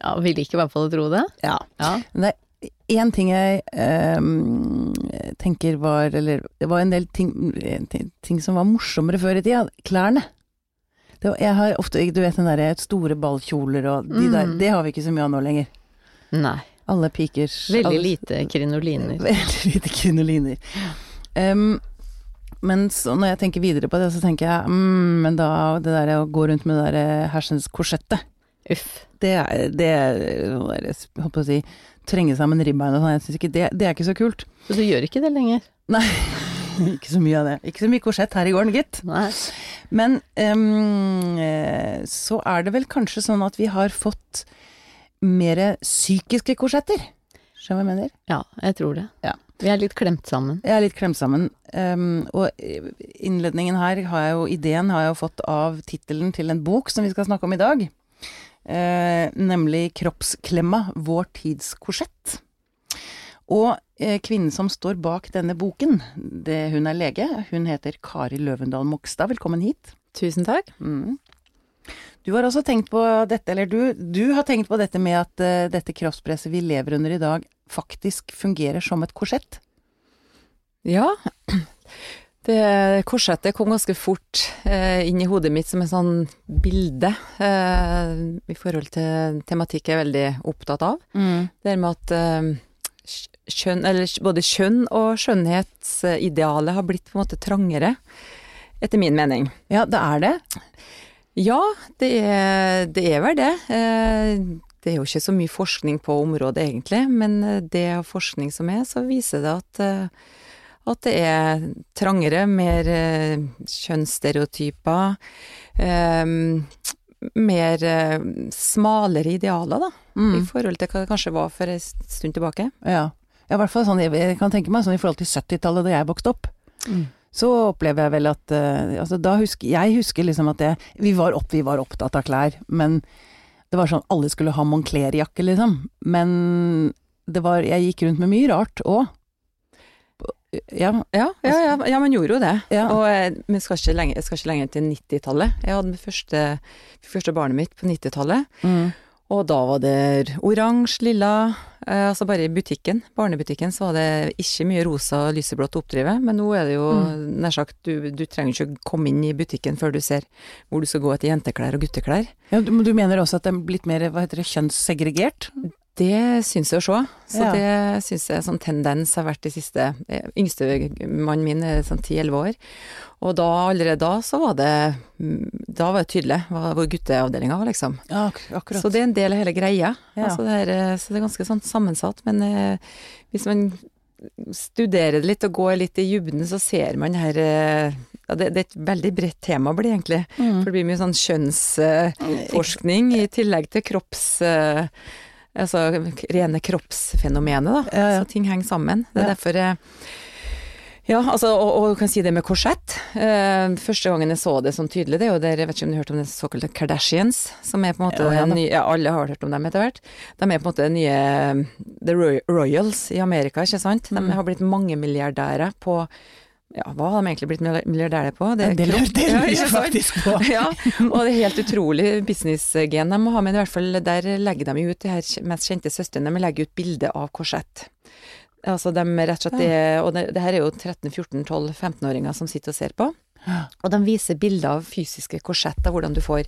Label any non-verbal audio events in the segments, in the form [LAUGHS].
Ja, vil ikke i hvert fall tro det. Ja. Ja. Men det er én ting jeg ehm, tenker var Eller det var en del ting, ting, som var morsommere før i tida. Klærne. Det jeg har ofte Du vet den derre store ballkjoler og de der Mm. Det har vi ikke så mye av nå lenger. Nei. Alle pikers Veldig alle- lite krinoliner. [LAUGHS] Veldig lite krinoliner. Um, men så når jeg tenker videre på det, så tenker jeg mm, men da det der å gå rundt med det der hersens korsettet, Uff. det det holdt på å si trenge sammen ribbeina og sånn, jeg syns ikke det, det er ikke så kult. Så du gjør ikke det lenger? Nei. [LAUGHS] Ikke så mye av det. Ikke så mye korsett her i gården, gitt. Nei. Men eh, så er det vel kanskje sånn at vi har fått mer psykiske korsetter. Skjønner du hva jeg mener? Ja, jeg tror det. Ja. Vi er litt klemt sammen. Jeg er litt klemt sammen. Um, og innledningen her har jeg jo Ideen har jeg jo fått av tittelen til en bok som vi skal snakke om i dag. Eh, nemlig 'Kroppsklemma vår tids korsett'. Og eh, kvinnen som står bak denne boken, det, hun er lege. Hun heter Kari Løvendal Mogstad. Velkommen hit. Tusen takk. Mm. Du har også tenkt på dette, eller du, du har tenkt på dette med at eh, dette kroppspresset vi lever under i dag, faktisk fungerer som et korsett. Ja. Det korsettet kom ganske fort eh, inn i hodet mitt som et sånn bilde eh, i forhold til tematikk jeg er veldig opptatt av. Det er med at eh, kjønn, eller både kjønn og skjønnhetsidealet har blitt på en måte trangere, etter min mening. Ja, det er det. Ja, det er, det er vel det. Eh, Det er jo ikke så mye forskning på området egentlig, men eh, det av forskning som er, så viser det at, eh, at det er trangere, mer eh, kjønnsstereotyper, eh, mer eh, smalere idealer, da, i Mm. forhold til hva det kanskje var for en stund tilbake. Ja. i hvert fall sånn, jeg, kan tenke meg sånn i forhold til 70-tallet da jeg vokste opp. Så opplever jeg vel at uh, Altså, da husker Jeg husker liksom at jeg Vi var, opp, vi var opptatt av klær, men det var sånn alle skulle ha Moncler-jakke, liksom. Men det var Jeg gikk rundt med mye rart òg. Ja. Ja, ja, ja, ja, man gjorde jo det. Ja. Og, eh, men jeg skal ikke lenger, skal ikke lenger til 90-tallet. Jeg hadde mitt første, første barnet mitt på 90-tallet. Mm. Og da var det oransje, lilla eh, Altså bare i butikken, barnebutikken, så var det ikke mye rosa og lyseblått å oppdrive. Men nå er det jo nær sagt du, du trenger ikke å komme inn i butikken før du ser hvor du skal gå etter jenteklær og gutteklær. ja du, du mener også at det er blitt mer hva heter det, kjønnssegregert? Det syns jeg å se. Så Ja. det syns jeg sånn tendens har vært de siste Yngstemannen Yngste mannen min er sånn 10-11 år. Og da, allerede da, så var det mm, Da var det tydelig hvor gutteavdelinga var, liksom. Ja, ak akkurat. Så det er en del av hele greia. Ja. Altså det er, eh, så det er ganske sånn sammensatt. Men eh, hvis man studerer det litt og går litt i dybden, så ser man her eh, ja, det, det er et veldig bredt tema, blir det egentlig. Mm. For det blir mye sånn kjønnsforskning i tillegg til kropps... Altså rene kroppsfenomenet, da. Ja, ja. Så ting henger sammen. Det er Ja. derfor eh, ja, altså, og, og du kan si det med korsett. Eh, første gangen jeg så det sånn tydelig, det er jo der, jeg vet ikke om du har hørt om det såkalte Kardashians, som er på en måte Ja, den nye, ja, alle har hørt om dem etter hvert. De er på en måte den nye eh, The Royals i Amerika, ikke sant? De Mm. har blitt mangemilliardærer på ja, hva har de egentlig blitt milliardærer på? det, det, lurer jeg faktisk på. [LAUGHS] Ja, og det er helt utrolig businessgen de må ha, men i hvert fall der legger de ut de her mest kjente søstrene, de legger ut bilde av korsett. Altså de rett og slett er, og det, det her er jo 13-14-12-15-åringer som sitter og ser på. Og de viser bilder av fysiske korsett, av hvordan du får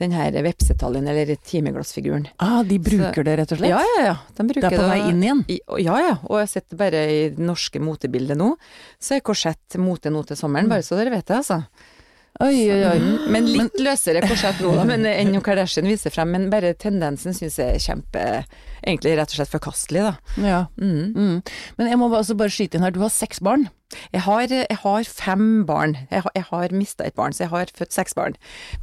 den her vepsetaljen eller timeglassfiguren. Ah, de bruker Så- det rett og slett? Ja, ja, ja. De det er på vei inn igjen? i, ja, ja. Og jeg sitter bare i det norske motebildet nå, så er korsett mote nå til sommeren, bare så dere vet det, altså. Oi, oi, oi. Men litt løsere korsett nå men enn [LAUGHS] jo Kardashian viser frem. Men bare tendensen syns jeg er kjempe Egentlig rett og slett forkastelig, da. Ja. Mm. Mm. Men jeg må bare- altså bare skyte inn her, du har seks barn. Jeg har, jeg har fem barn. Jeg har, jeg har mista et barn, så jeg har født seks barn.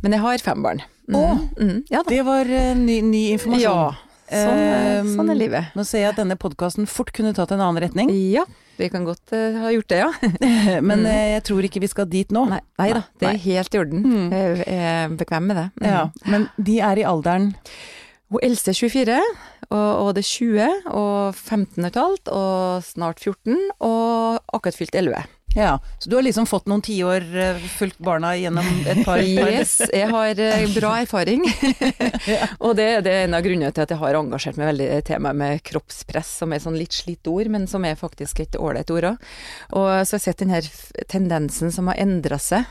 Men jeg har fem barn. Mm. Å, mm. Ja. Det var eh, ny, ny informasjon. Ja. Sånn, sånn er livet. Nå ser jeg at denne podkasten fort kunne tatt en annen retning, Ja, vi kan godt uh, ha gjort det, ja. [LAUGHS] men mm. jeg tror ikke vi skal dit nå. Nei, nei da, det er helt i orden. Mm. Jeg er bekvem med det. Mm. Ja, men de er i alderen Hun eldste er 24, og, og det er 20, og 15 er talt, og snart 14, og akkurat fylt 11. Ja, så du har liksom fått noen tiår uh, fulgt barna gjennom et par, par Yes, jeg har eh, bra erfaring. [LAUGHS] og det, det er en av grunnene til at jeg har engasjert meg veldig i temaet med kroppspress, som er sånn litt slitt ord, men som er faktisk et ålreit ord òg. Og så har jeg sett denne tendensen som har endra seg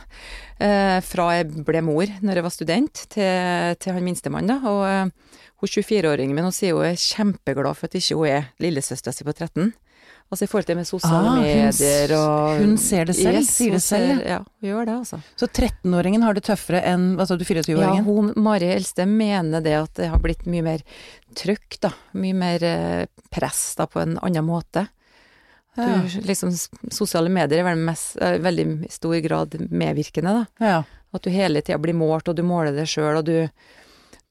eh, fra jeg ble mor når jeg var student, til, til han minstemann, da. Og eh, hun 24-åringen min hun sier hun er kjempeglad for at ikke hun er lillesøstera si på 13. Altså i forhold til med sosiale Ah, hun medier og hun ser det selv, Yes, sier det selv, ser- Ja, hun gjør det, altså. Så 13-åringen har det tøffere enn hva sa du, Ja, 24-åringen? hun, Mari Eldste mener det at det har blitt mye mer trøkk, da. Mye mer eh, press da, på en annen måte. Ja. Du, liksom, sosiale medier er vel mest, er veldig i stor grad medvirkende, da. ja. At du hele tida blir målt, og du måler deg sjøl, og du,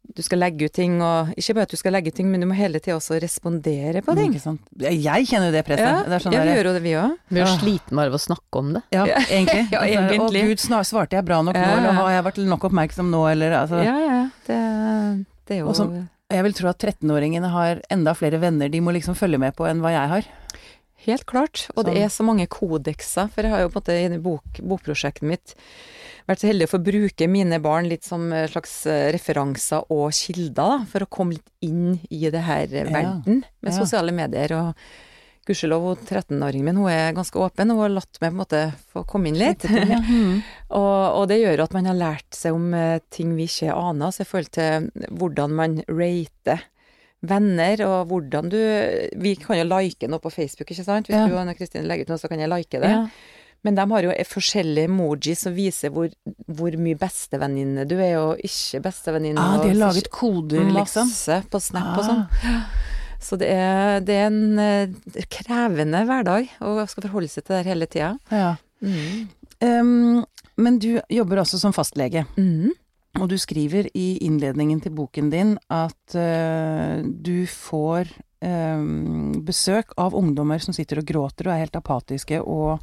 du skal legge ut ting, og ikke bare at du skal legge ut ting, men du må hele tida også respondere på ting. Ikke sant? Jeg kjenner jo det presset. Ja, det er sånn ja, vi der- gjør jo det, vi òg. Blir er jo sliten bare av å snakke om det. ja, [LAUGHS] egentlig. Ja, Altså, egentlig. Å gud, snar, svarte jeg bra nok nå, eller har jeg vært nok oppmerksom nå, eller altså Ja, ja. Det, det er jo Også, Jeg vil tro at 13-åringene har enda flere venner de må liksom følge med på enn hva jeg har. Helt klart. Og det Sånn. er så mange kodekser. For jeg har jo på en måte i bok, bokprosjektet mitt vært så heldig å få bruke mine barn litt som eh, slags eh, referanser og kilder, for å komme litt inn i det her verden Ja. med Ja. sosiale medier. Og gudskjelov, 13-åringen min hun er ganske åpen, og hun har latt meg på en måte få komme inn litt. [LAUGHS] Mm. Og, og det gjør at man har lært seg om eh, ting vi ikke aner, altså i forhold til hvordan man rater venner, og hvordan du Vi kan jo like noe på Facebook, ikke sant? Hvis Ja. du og Anne Kristine legger ut noe, så kan jeg like det. Ja. Men de har jo forskjellige emojis som viser hvor, hvor mye bestevenninne du er, og ikke bestevenninne. Ah, de har laget koder, liksom. Masse på Snap og Ah. sånn. Så det er, det er en eh, krevende hverdag å skal forholde seg til det hele tida. Ja. Mm. Um, men du jobber også som fastlege, Mm. og du skriver i innledningen til boken din at uh, du får um, besøk av ungdommer som sitter og gråter og er helt apatiske og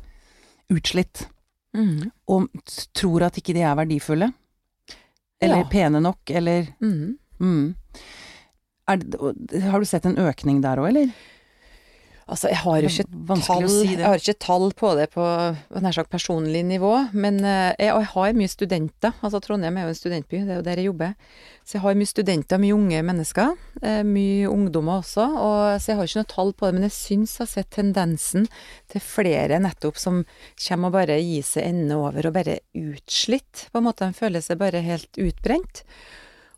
utslitt, Mm. og tror at ikke de er verdifulle. Eller Ja. pene nok, eller Mm. mm. er Har du sett en økning der òg, eller? Altså, jeg har jo ikke tall, si jeg har ikke tall på det på nær sagt personlig nivå, men eh, jeg, og jeg har mye studenter. Altså Trondheim er jo en studentby, det er jo der jeg jobber. Så jeg har mye studenter, mye unge mennesker. eh, Mye ungdommer også. Og, så jeg har ikke noe tall på det, men jeg syns jeg har sett tendensen til flere nettopp som kommer og bare gir seg ende over og bare utslitt. På en måte de føler seg bare helt utbrent.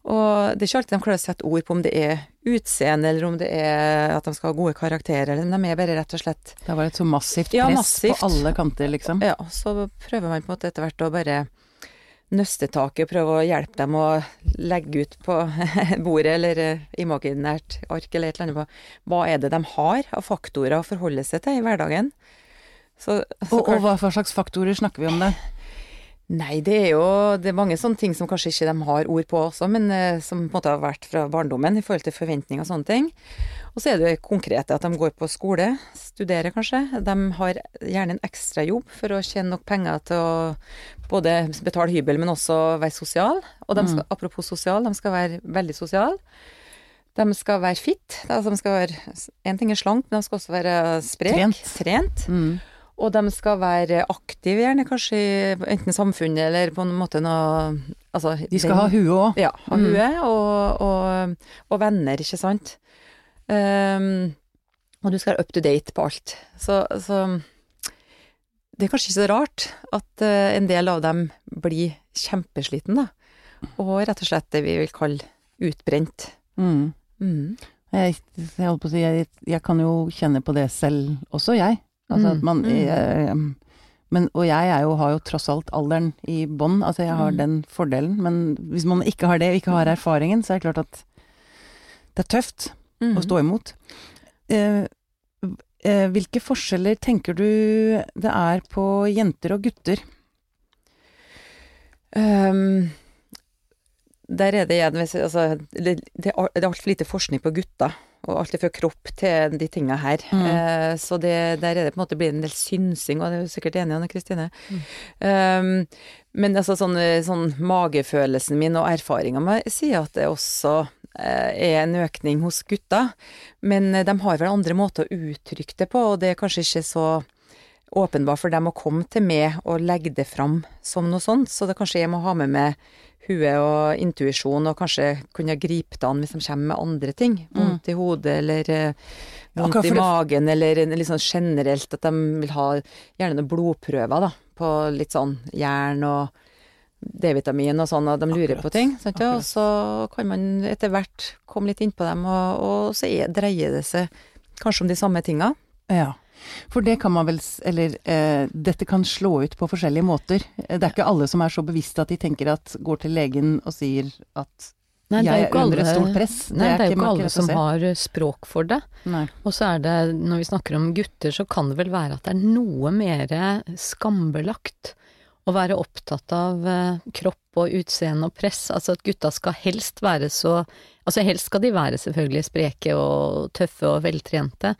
Og det er ikke alltid de klarer å sette ord på om det er utseende, eller om det er at de skal ha gode karakterer, men de er bare rett og slett Det var et så massivt Ja, press massivt. på alle kanter, liksom. Ja, så prøver man på en måte etter hvert å bare nøste taket, prøve å hjelpe dem å legge ut på [LAUGHS] bordet eller eh, imaginært ark eller et eller annet på hva er det de har av faktorer å forholde seg til i hverdagen. Så, så Og, og hva slags faktorer snakker vi om det? Nei, det er jo det er mange sånne ting som kanskje ikke de har ord på også, men eh, som på en måte har vært fra barndommen i forhold til forventninger og sånne ting. Og så er det jo konkrete at de går på skole, studerer kanskje. De har gjerne en ekstrajobb for å tjene nok penger til å både betale hybel, men også være sosial. Og de skal, apropos sosial, de skal være veldig sosiale. De skal være fit. Altså de skal være En ting er slank, men de skal også være sprek. Trent. Trent. Mm. Og de skal være aktive, gjerne kanskje i enten samfunnet eller på en måte noe altså, De skal ha huet òg. Ja, ha Mm. huet og, og, og venner, ikke sant. Um, og du skal være up to date på alt. Så, så det er kanskje ikke så rart at uh, en del av dem blir kjempesliten, da. Og rett og slett det vi vil kalle utbrent. Mm. Mm. Jeg, jeg holdt på å si, jeg, jeg kan jo kjenne på det selv også, jeg. Altså Mm, at man mm. eh, Men, og jeg jo, har jo tross alt alderen i bånn, altså jeg har Mm. den fordelen. Men hvis man ikke har det, og ikke har erfaringen, så er det klart at det er tøft Mm. å stå imot. Eh, eh, hvilke forskjeller tenker du det er på jenter og gutter? Um, der er det igjen altså, det, det, er, altfor lite forskning på gutter. Og alt fra kropp til de tinga her. Mm. Eh, så det, der er det på en måte blir en del synsing, og det er du sikkert enig i, Kristine. Mm. Um, men altså sånn, sånn magefølelsen min og erfaringa mi sier at det også eh, er en økning hos gutter. Men eh, de har vel andre måter å uttrykke det på, og det er kanskje ikke så åpenbart for dem å komme til meg og legge det fram som noe sånt, så det kanskje jeg må ha med meg huet og intuisjon, og kanskje kunne gripe det an hvis de kommer med andre ting. Vondt i hodet, eller eh, Ja, i magen, eller litt sånn generelt at de vil ha gjerne noen blodprøver, da, på litt sånn jern og D-vitamin og sånn, og de lurer Akkurat, på ting. Sant? Og så kan man etter hvert komme litt innpå dem, og, og så er, dreier det seg kanskje om de samme tinga. Ja. For det kan man vel Eller eh, dette kan slå ut på forskjellige måter. Eh, Det er ikke alle som er så bevisste at de tenker at går til legen og sier at Nei, det er jo er ikke alle- press. Nei, det er jo ikke alle som har eh, språk for det. Nei. Og så er det, når vi snakker om gutter, så kan det vel være at det er noe mer skambelagt å være opptatt av eh, kropp og utseende og press. Altså at gutta skal helst være så Altså helst skal de være selvfølgelig spreke og tøffe og veltrente,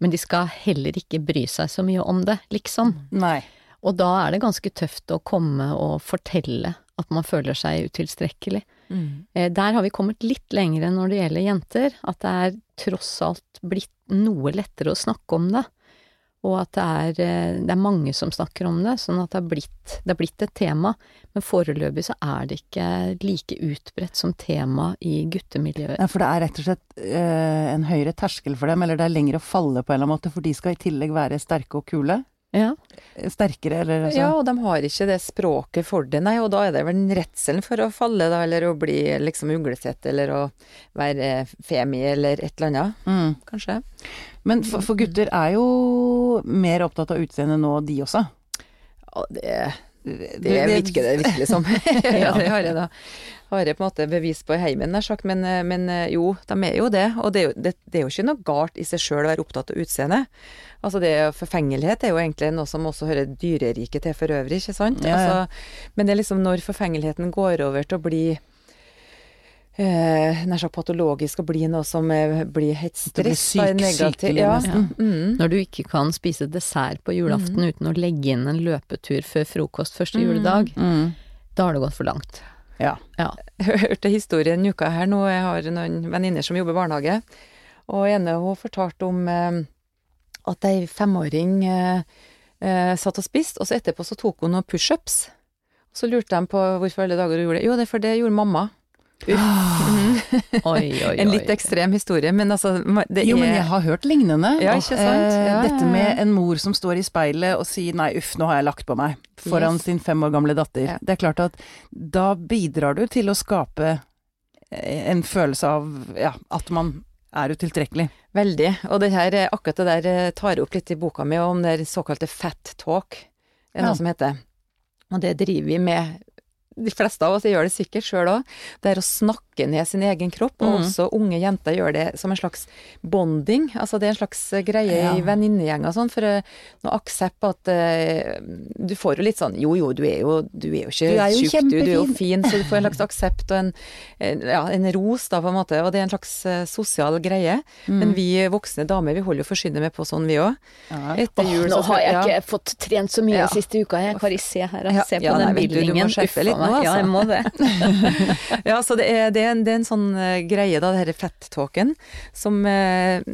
men de skal heller ikke bry seg så mye om det, liksom. Nei. Og da er det ganske tøft å komme og fortelle at man føler seg utilstrekkelig. Mm. Der har vi kommet litt lenger enn når det gjelder jenter, at det er tross alt blitt noe lettere å snakke om det. Og at det er, eh, det er mange som snakker om det, sånn at det er blitt, det er blitt et tema. Men foreløpig så er det ikke like utbredt som tema i guttemiljøet. Ja, for det er rett og slett eh, en høyere terskel for dem, eller det er lenger å falle på en eller annen måte, for de skal i tillegg være sterke og kule. Ja. Eh, Sterkere, eller altså Ja, og de har ikke det språket for det, nei, og da er det vel redselen for å falle, da, eller å bli liksom uglesett, eller å være femi, eller et eller annet, mm. kanskje. Men for, for gutter er jo mer opptatt av utseendet nå, de også. Ja, det, Det, det virker det virkelig som. [LAUGHS] ja, det har jeg da. Har jeg på en måte bevis på i heimen, nær sagt, men, eh, men eh, jo, de er jo det. Og det er jo, det, det er jo ikke noe galt i seg sjøl å være opptatt av utseendet. Altså det Forfengelighet er jo egentlig noe som også hører dyreriket til for øvrig, ikke sant? Ja, ja. Altså, men det er liksom når forfengeligheten går over til å bli eh, nær sagt patologisk og bli noe som eh, blir helt stress, er syk- negativ- sykelig ja. Mm. Når du ikke kan spise dessert på julaften uten å legge inn en løpetur før frokost første juledag, Mm. da har det gått for langt. Ja. Ja. [LAUGHS] Jeg hørte historien en uke her nå, jeg har noen venninner som jobber i barnehage, og ene hun fortalte om eh, at ei femåring eh, eh, satt og spiste, og så etterpå så tok hun noen pushups. Så lurte de på hvorfor alle dager hun gjorde det. Jo, det er for det gjorde mamma. Oi, oi, oi. En litt ekstrem historie, men altså det er... Jo, men jeg har hørt lignende. Ja, ikke sant? Eh, Ja, Dette med en mor som står i speilet og sier 'nei, uff, nå har jeg lagt på meg', foran Yes. sin fem år gamle datter. Ja. Det er klart at da bidrar du til å skape eh, en følelse av ja, at man er utiltrekkelig. Veldig. Og det her, akkurat det der eh, tar jeg opp litt i boka mi om det såkalte fat talk, er Ja. noe som heter. Og det driver vi med. De fleste av oss gjør det sikkert sjøl òg. Det er å snakke ned sin egen kropp, og mm. også unge jenter gjør det som en slags bonding. Altså det er en slags eh, greie Ja. i venninnegjenger og sånn, for å nå aksept at uh, Du får jo litt sånn Jo jo, du er jo, du er jo ikke tjukk, du, du er jo fin, så du får en slags [LAUGHS] aksept og en, ja, en ros, da, på en måte. Og det er en slags eh, sosial greie. Mm. Men vi voksne damer, vi holder jo forsynet med på sånn, vi òg. Ja. Etter jul så jeg ja. fått trent så mye Ja. siste uka. Jeg, Kari, se her, se på den nei, du- du må bildingen. skjerpe litt nå, altså. Ja, jeg må det. [LAUGHS] Ja, så det er, det er, det er en sånn eh, greie, da, det dette fett-talken, som eh,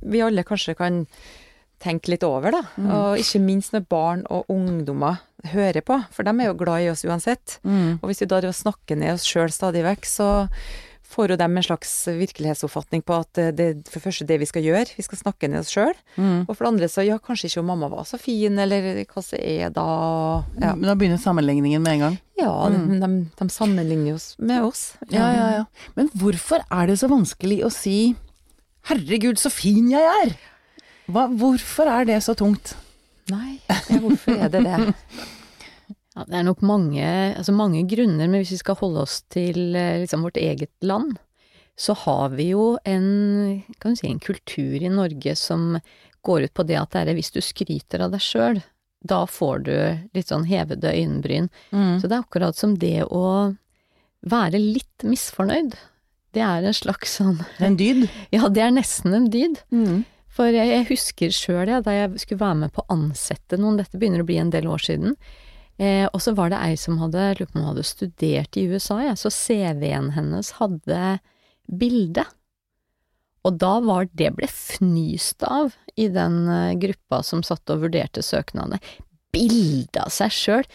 vi alle kanskje kan tenke litt over, da. Mm. Og ikke minst når barn og ungdommer hører på, for de er jo glad i oss uansett. Mm. Og hvis vi da snakker ned oss sjøl stadig vekk, så får jo dem en slags virkelighetsoppfatning på at eh, det er for det første det vi skal gjøre, vi skal snakke ned oss sjøl. Mm. Og for det andre så ja, kanskje ikke om mamma var så fin, eller hva så er da Ja, Men da begynner sammenligningen med en gang. ja Mm. de, de, de sammenligner oss med oss. Ja, ja, ja. Men hvorfor er det så vanskelig å si 'herregud, så fin jeg er'? Hva, hvorfor er det så tungt? Nei, ja, hvorfor er det det? [LAUGHS] Ja, det er nok mange, altså mange grunner, men hvis vi skal holde oss til eh, liksom vårt eget land, så har vi jo en, kan du si, en kultur i Norge som går ut på det at det er hvis du skryter av deg sjøl, da får du litt sånn hevede øyenbryn. Mm. Så det er akkurat som det å være litt misfornøyd. Det er en slags sånn en dyd. [LAUGHS] Ja, det er nesten en dyd. Mm. For jeg, jeg husker sjøl, da jeg skulle være med på å ansette noen, dette begynner å bli en del år siden, eh, og så var det ei som hadde, hadde studert i USA, ja, så CV-en hennes hadde bilde. Og da var det ble fnyst av i den eh, gruppa som satt og vurderte søknadene. Bilde av seg sjøl!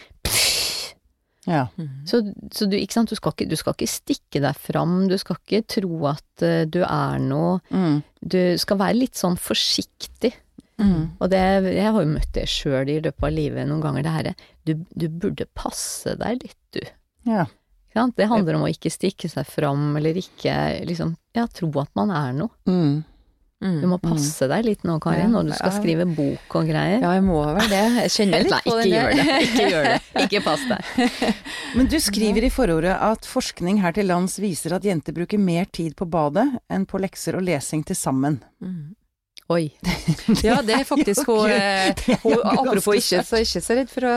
Ja. Så, så du, ikke sant, du skal ikke, du skal ikke stikke deg fram, du skal ikke tro at uh, du er noe Mm. Du skal være litt sånn forsiktig. Mm. Og det, jeg har jo møtt det sjøl i løpet av livet noen ganger, det herre du, du burde passe deg litt, du. Ja. Det handler om å ikke stikke seg fram, eller ikke liksom Ja, tro at man er noe. Mm. Du må passe deg litt nå, Kari, Ja, når du skal skrive bok og greier. Ja, jeg må vel det. Jeg kjenner litt [LAUGHS] Nei, på ikke Nei, det. Ikke gjør det. [LAUGHS] Ikke pass deg. [LAUGHS] Men du skriver i forordet at forskning her til lands viser at jenter bruker mer tid på badet enn på lekser og lesing til sammen. Oi. [LAUGHS] Ja, det er faktisk hun, eh, hun Apropos ikke så, ikke så redd for å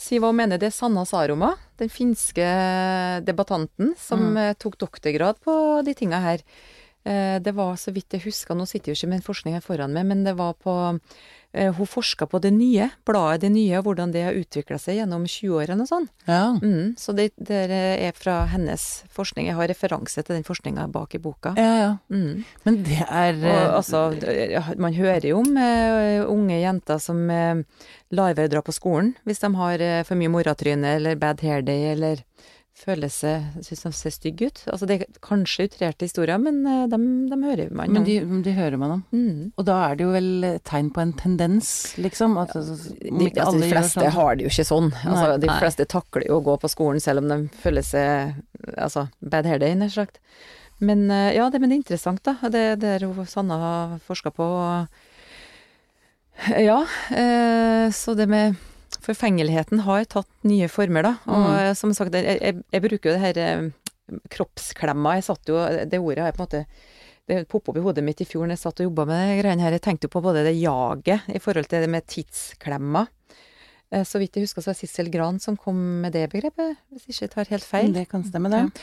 si hva hun mener, det er Sanna Saroma, den finske debattanten som Mm. eh, tok doktorgrad på de tinga her. Eh, Det var så vidt jeg husker, nå sitter jo ikke med forskninga foran meg, men det var på Hun forska på det nye, bladet Det nye, og hvordan det har utvikla seg gjennom 20-årene og sånn. Ja. Mm, så det, det er fra hennes forskning. Jeg har referanse til den forskninga bak i boka. ja, ja. Mm. Men det er Og, eh, altså, man hører jo om eh, unge jenter som eh, lar være å dra på skolen hvis de har eh, for mye moratryne eller bad hair day eller føler seg syns de ser stygge ut. Altså det er kanskje utrerte historier, men eh, dem, dem hører man Men om. de, de hører man om. Mm. Og da er det jo vel tegn på en tendens, liksom? At, om De, altså, de fleste sånn. har det jo ikke sånn. Altså, de fleste takler jo å gå på skolen selv om de føler seg altså, bad hair day, nær sagt. Men eh, ja, det, men det er interessant, da. Det det er jo Sanna har forska på. Ja, eh, så det med forfengeligheten har tatt nye former, da. Og Mm. som sagt, jeg, jeg, jeg bruker jo det her eh, kroppsklemma. Jeg satt jo Det ordet har jeg på en måte det poppa opp i hodet mitt i fjor når jeg satt og jobba med de greiene her. Jeg tenkte jo på både det jaget i forhold til det med tidsklemma. Eh, Så vidt jeg husker så var Sissel Gran som kom med det begrepet, hvis ikke jeg tar helt feil. Det kan stemme, det.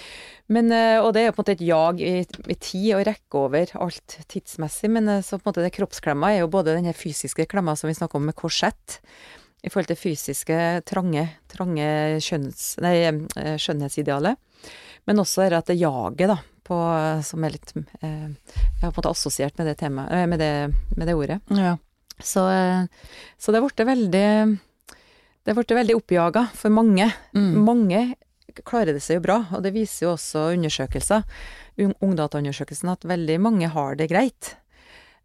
Men, eh, og det er jo på en måte et jag i, i tid å rekke over alt tidsmessig, men så på en måte det kroppsklemma er jo både den fysiske klemma som vi snakker om med korsett, i forhold til fysiske, trange, trange skjønns, nei, eh, skjønnhetsidealet, men også er det at det jaget, da, på, som er litt eh, Jeg har på en måte assosiert med det temaet, eh, med det, med det ordet. Ja. Så, eh, så det har blitt veldig Det blitt veldig oppjaga for mange. Mm. Mange klarer det seg jo bra, og det viser jo også undersøkelser, Ungdataundersøkelsen, at veldig mange har det greit.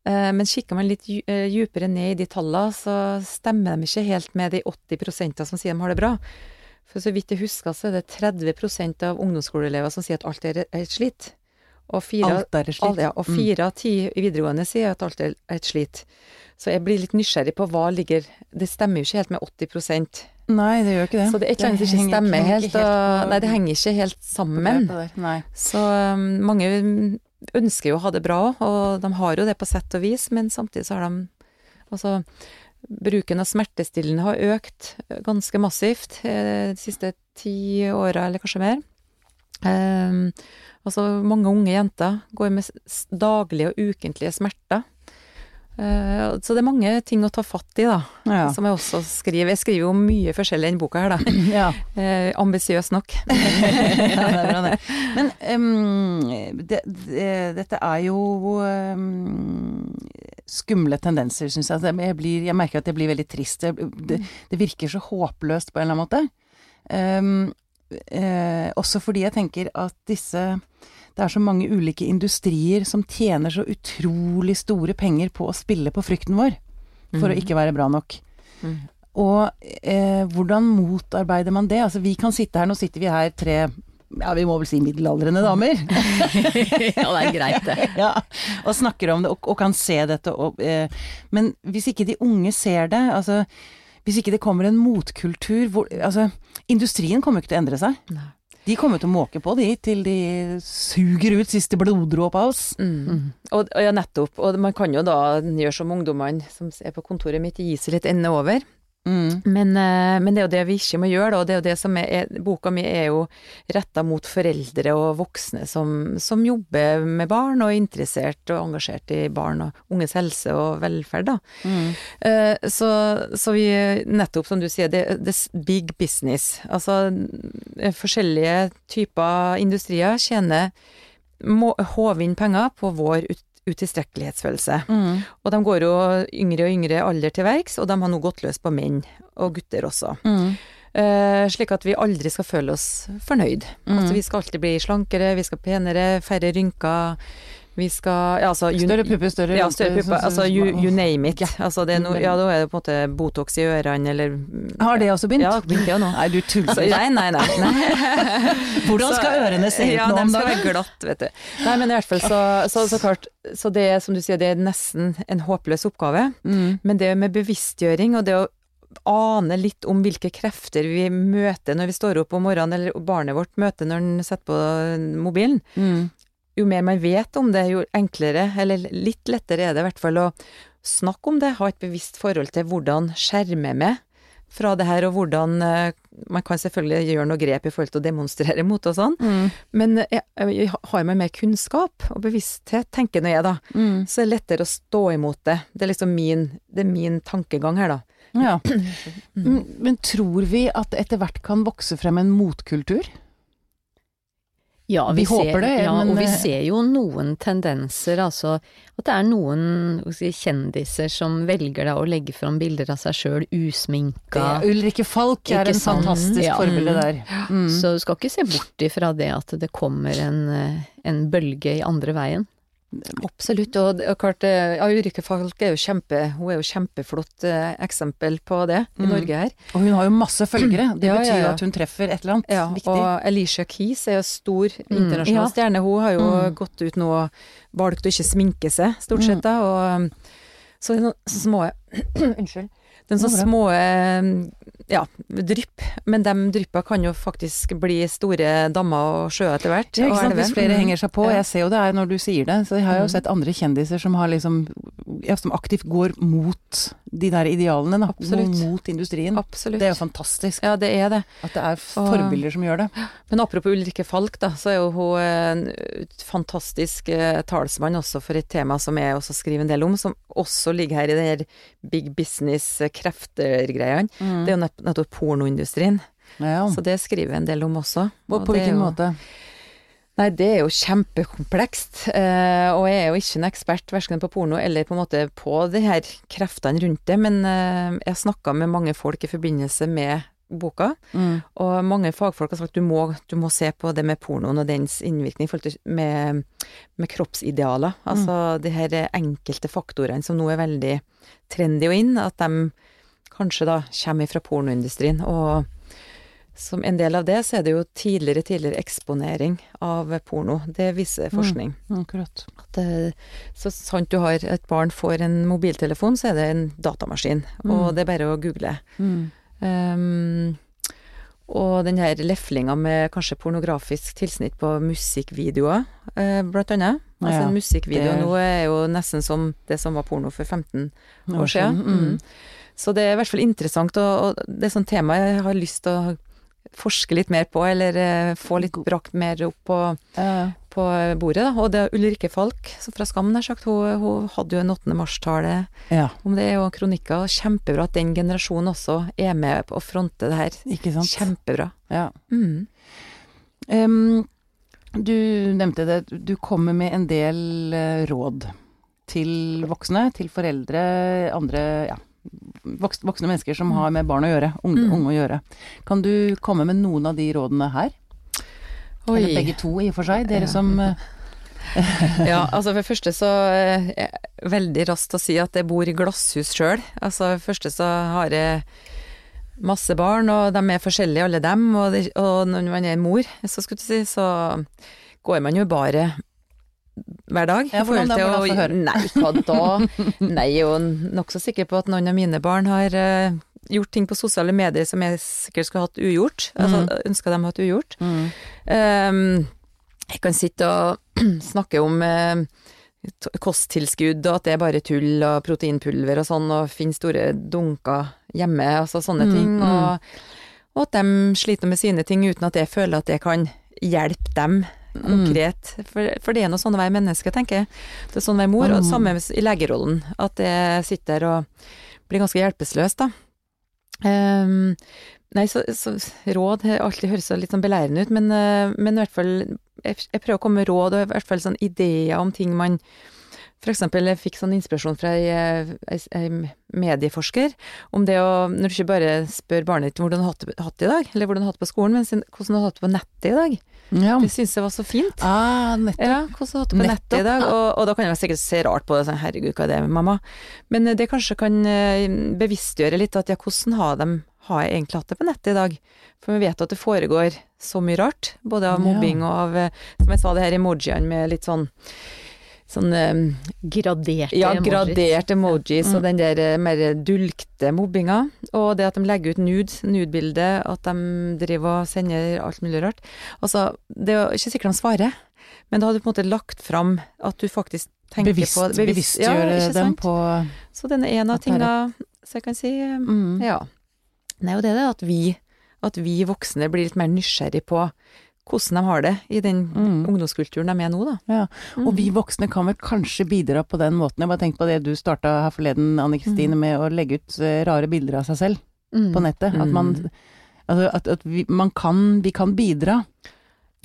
Eh, Men kikker man litt eh, djupere ned i de tallene, så stemmer de ikke helt med de 80% som sier de har det bra. For så vidt jeg husker, så er det 30 av ungdomsskoleelever som sier at alt er et slit. Og fire, Alt er et slit. ja, og fire av ti i videregående sier at alt er et slit. Så jeg blir litt nysgjerrig på hva ligger Det stemmer jo ikke helt med 80 Nei, det gjør ikke det. Så det er et eller annet som ikke stemmer helt. Og, nei, det henger ikke helt sammen. Så um, mange ønsker jo å ha det bra òg, og de har jo det på sett og vis, men samtidig så har de Altså, bruken av smertestillende har økt ganske massivt eh, de siste ti åra, eller kanskje mer. Um, altså, mange unge jenter går med daglige og ukentlige smerter. Eh, så det er mange ting å ta fatt i, da, Ja. som jeg også skriver. Jeg skriver jo mye forskjellig enn boka her, da. [CLEARS THROAT] ja. Eh, Ambisiøs nok. [LAUGHS] ja, det er bra, det. Men um, det, det, dette er jo um, skumle tendenser, syns jeg. Altså, Jeg, blir, jeg merker at jeg blir veldig trist. Det, det, det virker så håpløst på en eller annen måte. Um, eh, også fordi jeg tenker at disse det er så mange ulike industrier som tjener så utrolig store penger på å spille på frykten vår for å ikke være bra nok. Mm. Og eh, hvordan motarbeider man det? Altså vi kan sitte her, nå sitter vi her tre ja, vi må vel si middelaldrende damer. [LAUGHS] ja, det er greit, det. [LAUGHS] ja, og snakker om det og, og kan se dette. Og, eh, men hvis ikke de unge ser det, altså hvis ikke det kommer en motkultur hvor Altså, industrien kommer ikke til å endre seg. Nei. De kommer til å måke på, de, til de suger ut siste bloddråpe av oss. Mm. Og, og ja, nettopp. Og man kan jo da gjøre som ungdommene som er på kontoret mitt, gi seg litt ende over. Mm. Men, eh, men det er jo det vi ikke må gjøre, da. Og det er jo det som er, Boka mi er jo retta mot foreldre og voksne som, som jobber med barn og er interessert og engasjert i barn og unges helse og velferd, da. Mm. Eh, Så, så vi nettopp, som du sier, det er big business. Altså eh, forskjellige typer industrier tjener må håve inn penger på vår ut, utilstrekkelighetsfølelse. Mm. Og de går jo yngre og yngre alder til verks, og de har nå gått løs på menn og gutter også. Mm. Uh, slik at vi aldri skal føle oss fornøyd. Mm. Altså vi skal alltid bli slankere, vi skal penere, færre rynker. Vi skal ja, altså, you- Større pupper, større ja, større pupper. sånn- Altså you, you name it. Altså, det er no, ja, da er det på en måte Botox i ørene, eller Har det også begynt? Ja, begynt jo nå. Nei, du tuller. Så, nei, nei, nei. [LAUGHS] nei. Hvordan Så- skal ørene se ut ja, nå om de skal være glatt, vet du. Nei, men i hvert fall så, så, så klart, så det er som du sier, det er nesten en håpløs oppgave. Mm. Men det med bevisstgjøring og det å ane litt om hvilke krefter vi møter når vi står opp om morgenen, eller barnet vårt møter når den setter på mobilen, Mm. Jo mer man vet om det, jo enklere, eller litt lettere er det i hvert fall å snakke om det, ha et bevisst forhold til hvordan skjerme meg fra det her, og hvordan eh, Man kan selvfølgelig gjøre noe grep i forhold til å demonstrere mot og sånn, Mm. men jeg, jeg, har man mer kunnskap og bevissthet, tenker nå jeg da, Mm. så er det lettere å stå imot det. Det er liksom min, det er min tankegang her, da. Ja. [CLEARS THROAT] Men, men tror vi at etter hvert kan vokse frem en motkultur? Ja, Vi vi håper det, ja, men, og vi eh, ser jo noen tendenser, altså at det er noen si, kjendiser som velger da å legge fram bilder av seg sjøl usminka. Det- Ulrikke Falk er en sant? fantastisk Ja. forbilde der. Mm. Så du skal ikke se bort ifra det at det kommer en, eh, en bølge i andre veien. Absolutt, og og klart, eh, ja, Ulrikke Falk er jo kjempe, hun er jo kjempeflott eh, eksempel på det i Mm. Norge her. Og hun har jo masse [CLEARS THROAT] følgere. Det Ja, betyr jo ja. at hun treffer et eller annet viktig. og Alicia Keys er jo stor internasjonal Ja. stjerne. Hun har jo Mm. gått ut nå og valgt å ikke sminke seg, stort sett, da. Og, så små [CLEARS THROAT] Unnskyld. Er Det sånne små um, ja, drypp, men de dryppa kan jo faktisk bli store dammer og sjøer etter hvert. Ja, ikke sant? Hvis flere Mm. henger seg på. Jeg ser jo det her når du sier det. Så jeg har jo Mm. sett andre kjendiser som har liksom ja, Som aktivt går mot de der idealene, da. Absolutt. Mot industrien. Absolutt. Det er jo fantastisk Ja, det er det. at det er forbilder som gjør det. Men apropos Ulrikke Falk, da, så er jo hun en fantastisk eh, talsmann også for et tema som jeg også skriver en del om, som også ligger her i den her big business-krefter-greiene. Det er jo nettopp pornoindustrien. Ja. Så det skriver jeg en del om også. På, Og på hvilken jo- måte? Nei, det er jo kjempekomplekst. Eh, og jeg er jo ikke en ekspert verken på porno eller på en måte på de her kreftene rundt det, men eh, jeg snakka med mange folk i forbindelse med boka. Mm. Og mange fagfolk har sagt du må, du må se på det med pornoen og dens innvirkning med, med kroppsidealer. Altså de her enkelte faktorene som nå er veldig trendy og inn, at de kanskje da kommer fra pornoindustrien. Og som en del av det, så er det jo tidligere tidligere eksponering av porno. Det viser forskning. Akkurat. At så sant du har et barn får en mobiltelefon, så er det en datamaskin. Og det er bare å google. Mm. Um, og den her leflinga med kanskje pornografisk tilsnitt på musikkvideoer, eh, blant annet. Altså Ja, en musikkvideo er... nå er jo nesten som det som var porno for 15 år siden. siden, mm. Så det er i hvert fall interessant, og, og det er sånn tema jeg har lyst til å forske litt mer på, eller eh, få litt brakt mer opp på, Ja. på bordet. Da. Og det er Ulrikke Falk så fra Skam, nær sagt, hun, hun hadde jo en 8. mars-tale ja. om det, og kronikker. og Kjempebra at den generasjonen også er med på å fronte det her. Ikke sant. Kjempebra. Ja. Mm. Um, du nevnte det, du kommer med en del eh, råd til voksne, til foreldre, andre ja, voksne mennesker som har med barn å gjøre, unge, Mm. unge å gjøre. Kan du komme med noen av de rådene her? Eller begge to, i og for seg. Dere som eh, [LAUGHS] Ja, altså for det første så eh, er jeg veldig raskt å si at jeg bor i glasshus sjøl. Altså for det første så har jeg masse barn, og de er forskjellige alle dem, og, de, og når man er mor, så skulle du si, så går man jo bare hver dag. Ja, hvordan da? å- høre? Nei, hva da? Nei, jeg er jo nokså sikker på at noen av mine barn har uh, gjort ting på sosiale medier som jeg sikkert skulle hatt ugjort. Altså Mm. ønska dem hatt ugjort. Mm. Um, jeg kan sitte og [CLEARS THROAT] snakke om uh, kosttilskudd og at det er bare tull og proteinpulver og sånn, og finne store dunker hjemme, altså sånne Mm, ting. mm. Og, og at de sliter med sine ting uten at jeg føler at jeg kan hjelpe dem Mm. For, for det er noe sånn å være menneske, tenker jeg. Det er sånn å være mor, og Mm. samme i legerollen. At jeg sitter og blir ganske hjelpeløs, da. Um, nei, så, så råd alltid høres litt sånn belærende ut, men, eh, men i hvert fall jeg, jeg prøver å komme med råd og i hvert fall sånn ideer om ting man For eksempel, jeg fikk sånn inspirasjon fra ei medieforsker om det å Når du ikke bare spør barnet ditt hvordan du har hatt det- i dag, eller hvordan du har hatt det på skolen, men hvordan du har hatt det på nettet i dag. Ja. Det syns jeg var så fint. Ah, nettopp. Ja, hvordan hatt det på nettet i dag. Og, og da kan jeg sikkert se rart på det, sånn herregud, hva er det, mamma? Men eh, det kanskje kan eh, bevisstgjøre litt at ja, hvordan har, de, har jeg egentlig hatt det på nettet i dag? For vi vet at det foregår så mye rart, både av mobbing og av, eh, som jeg sa, det her emojiene med litt sånn Sånn eh, Graderte ja, emojis. gradert emojis og Mm. den der eh, mer dulgte mobbinga. Og det at de legger ut nude, nude-bilde, at de driver og sender alt mulig rart. Altså, det er ikke sikkert de svarer, men da har du på en måte lagt fram at du faktisk tenker Bevisst, på bevisst- ja, bevisstgjøre dem på Så den er en av tingene tinga, så jeg kan si eh, mm. ja. Nei, og det er det at vi, at vi voksne blir litt mer nysgjerrig på hvordan de har det i den Mm. ungdomskulturen de er nå, da. Ja, Og Mm. vi voksne kan vel kanskje bidra på den måten. Jeg bare tenkte på det du starta her forleden, Anne Kristine, Mm. med å legge ut eh, rare bilder av seg selv Mm. på nettet. At man, Mm. altså at, at vi, man kan, vi kan bidra.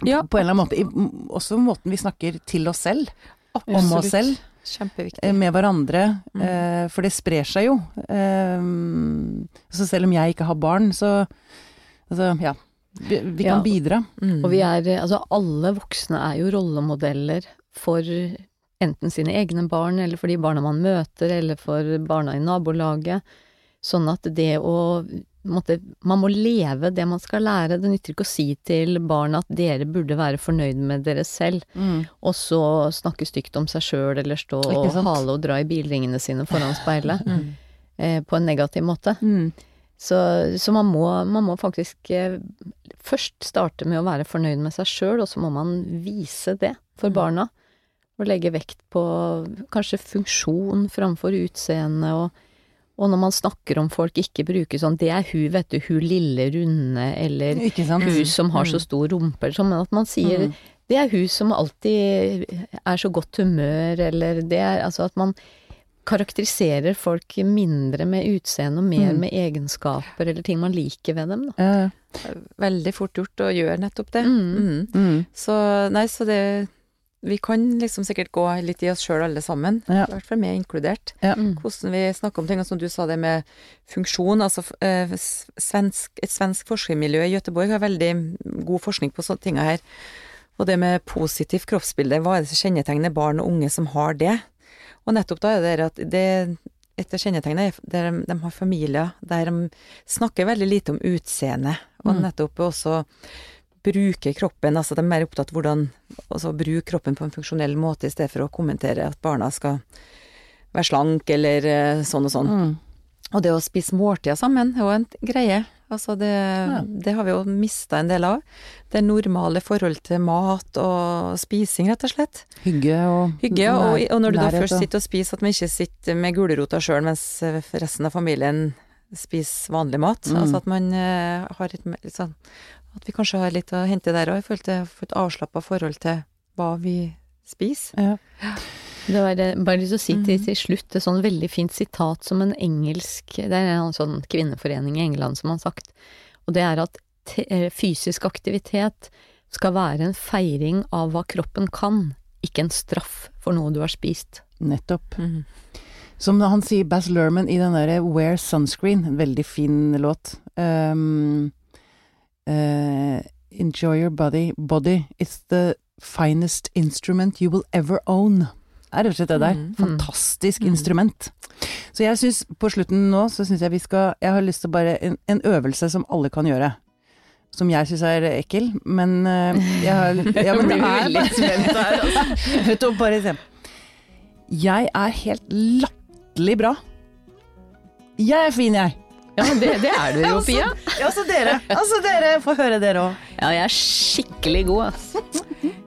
Ja. På en eller annen måte. I, også måten vi snakker til oss selv, om oss selv, Kjempeviktig. eh, med hverandre. Eh, For det sprer seg jo. Eh, Så selv om jeg ikke har barn, så Altså, ja. Vi, vi kan Ja. bidra. Mm. Og vi er, altså alle voksne er jo rollemodeller for enten sine egne barn, eller for de barna man møter, eller for barna i nabolaget. Sånn at det å måtte, Man må leve det man skal lære. Det nytter ikke å si til barna at dere burde være fornøyd med dere selv, og så snakke stygt om seg sjøl, eller stå og hale og dra i bilringene sine foran speilet, Mm. eh, på en negativ måte. Mm. Så, så man, må, man må faktisk eh, først starte med å være fornøyd med seg sjøl, og så må man vise det for Mm. barna. Og legge vekt på kanskje funksjon framfor utseende, og, og når man snakker om folk, ikke bruke sånn 'det er hun, vet du, hun lille runde', eller hun som har Mm. så stor rumpe, eller sånn, men at man sier Mm. 'det er hun som alltid er så godt humør', eller det er altså at man karakteriserer folk mindre med utseende og mer Mm. med egenskaper eller ting man liker ved dem, da. Eh, Veldig fort gjort å gjøre nettopp det. Mm. Mm. mm. Så nei, så det Vi kan liksom sikkert gå litt i oss sjøl alle sammen, Ja. i hvert fall meg inkludert. Ja. Hvordan vi snakker om ting, og som du sa det med funksjon. Altså eh, svensk, et svensk forskermiljø i Gøteborg har veldig god forskning på sånne ting her. Og det med positivt kroppsbilde, hva er det som kjennetegner barn og unge som har det? Og nettopp da er det at det et av kjennetegnene er at de, de har familier der de snakker veldig lite om utseende, og Mm. nettopp også bruker kroppen, altså de er mer opptatt av hvordan altså bruke kroppen på en funksjonell måte, i stedet for å kommentere at barna skal være slank eller eh, sånn og sånn. Mm. Og det å spise måltider sammen er jo en greie. Altså det, det har vi jo mista en del av. Det normale forhold til mat og spising, rett og slett. Hygge og Hygge, og, og når du da først sitter og spiser, at man ikke sitter med gulrota sjøl mens resten av familien spiser vanlig mat. Mm. Altså at man eh, har et litt sånn At vi kanskje har litt å hente der òg, i forhold til å få et avslappa forhold til hva vi spiser. ja. Det var bare lyst til å si til, Mhm. til slutt et sånn veldig fint sitat som en engelsk Det er en sånn kvinneforening i England som har sagt, og det er at te, eh, fysisk aktivitet skal være en feiring av hva kroppen kan, ikke en straff for noe du har spist. Nettopp. Mm. Som han sier Bass Lerman i den derre Wear Sunscreen, en veldig fin låt. Um, uh, enjoy your body, body. It's the finest instrument you will ever own. Er rett og slett det der. Mm. Fantastisk Mm. instrument. Så jeg syns på slutten nå, så syns jeg vi skal Jeg har lyst til bare en, en øvelse som alle kan gjøre. Som jeg syns er ekkel, men uh, jeg har [LAUGHS] Ja, men det er litt spent her, altså. [LAUGHS] Vet du, bare se. Jeg er helt latterlig bra. Jeg er fin, jeg. Ja, det, det er du jo, [LAUGHS] Pia. Ja, altså dere. Altså dere, få høre dere òg. Ja, jeg er skikkelig god, altså.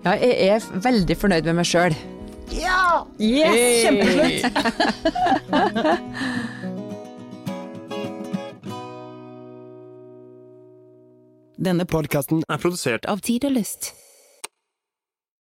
Ja, jeg er veldig fornøyd med meg sjøl. Ja! Yes! Kjempeslutt. [LAUGHS] Denne Podkasten er produsert av Tid og Lyst.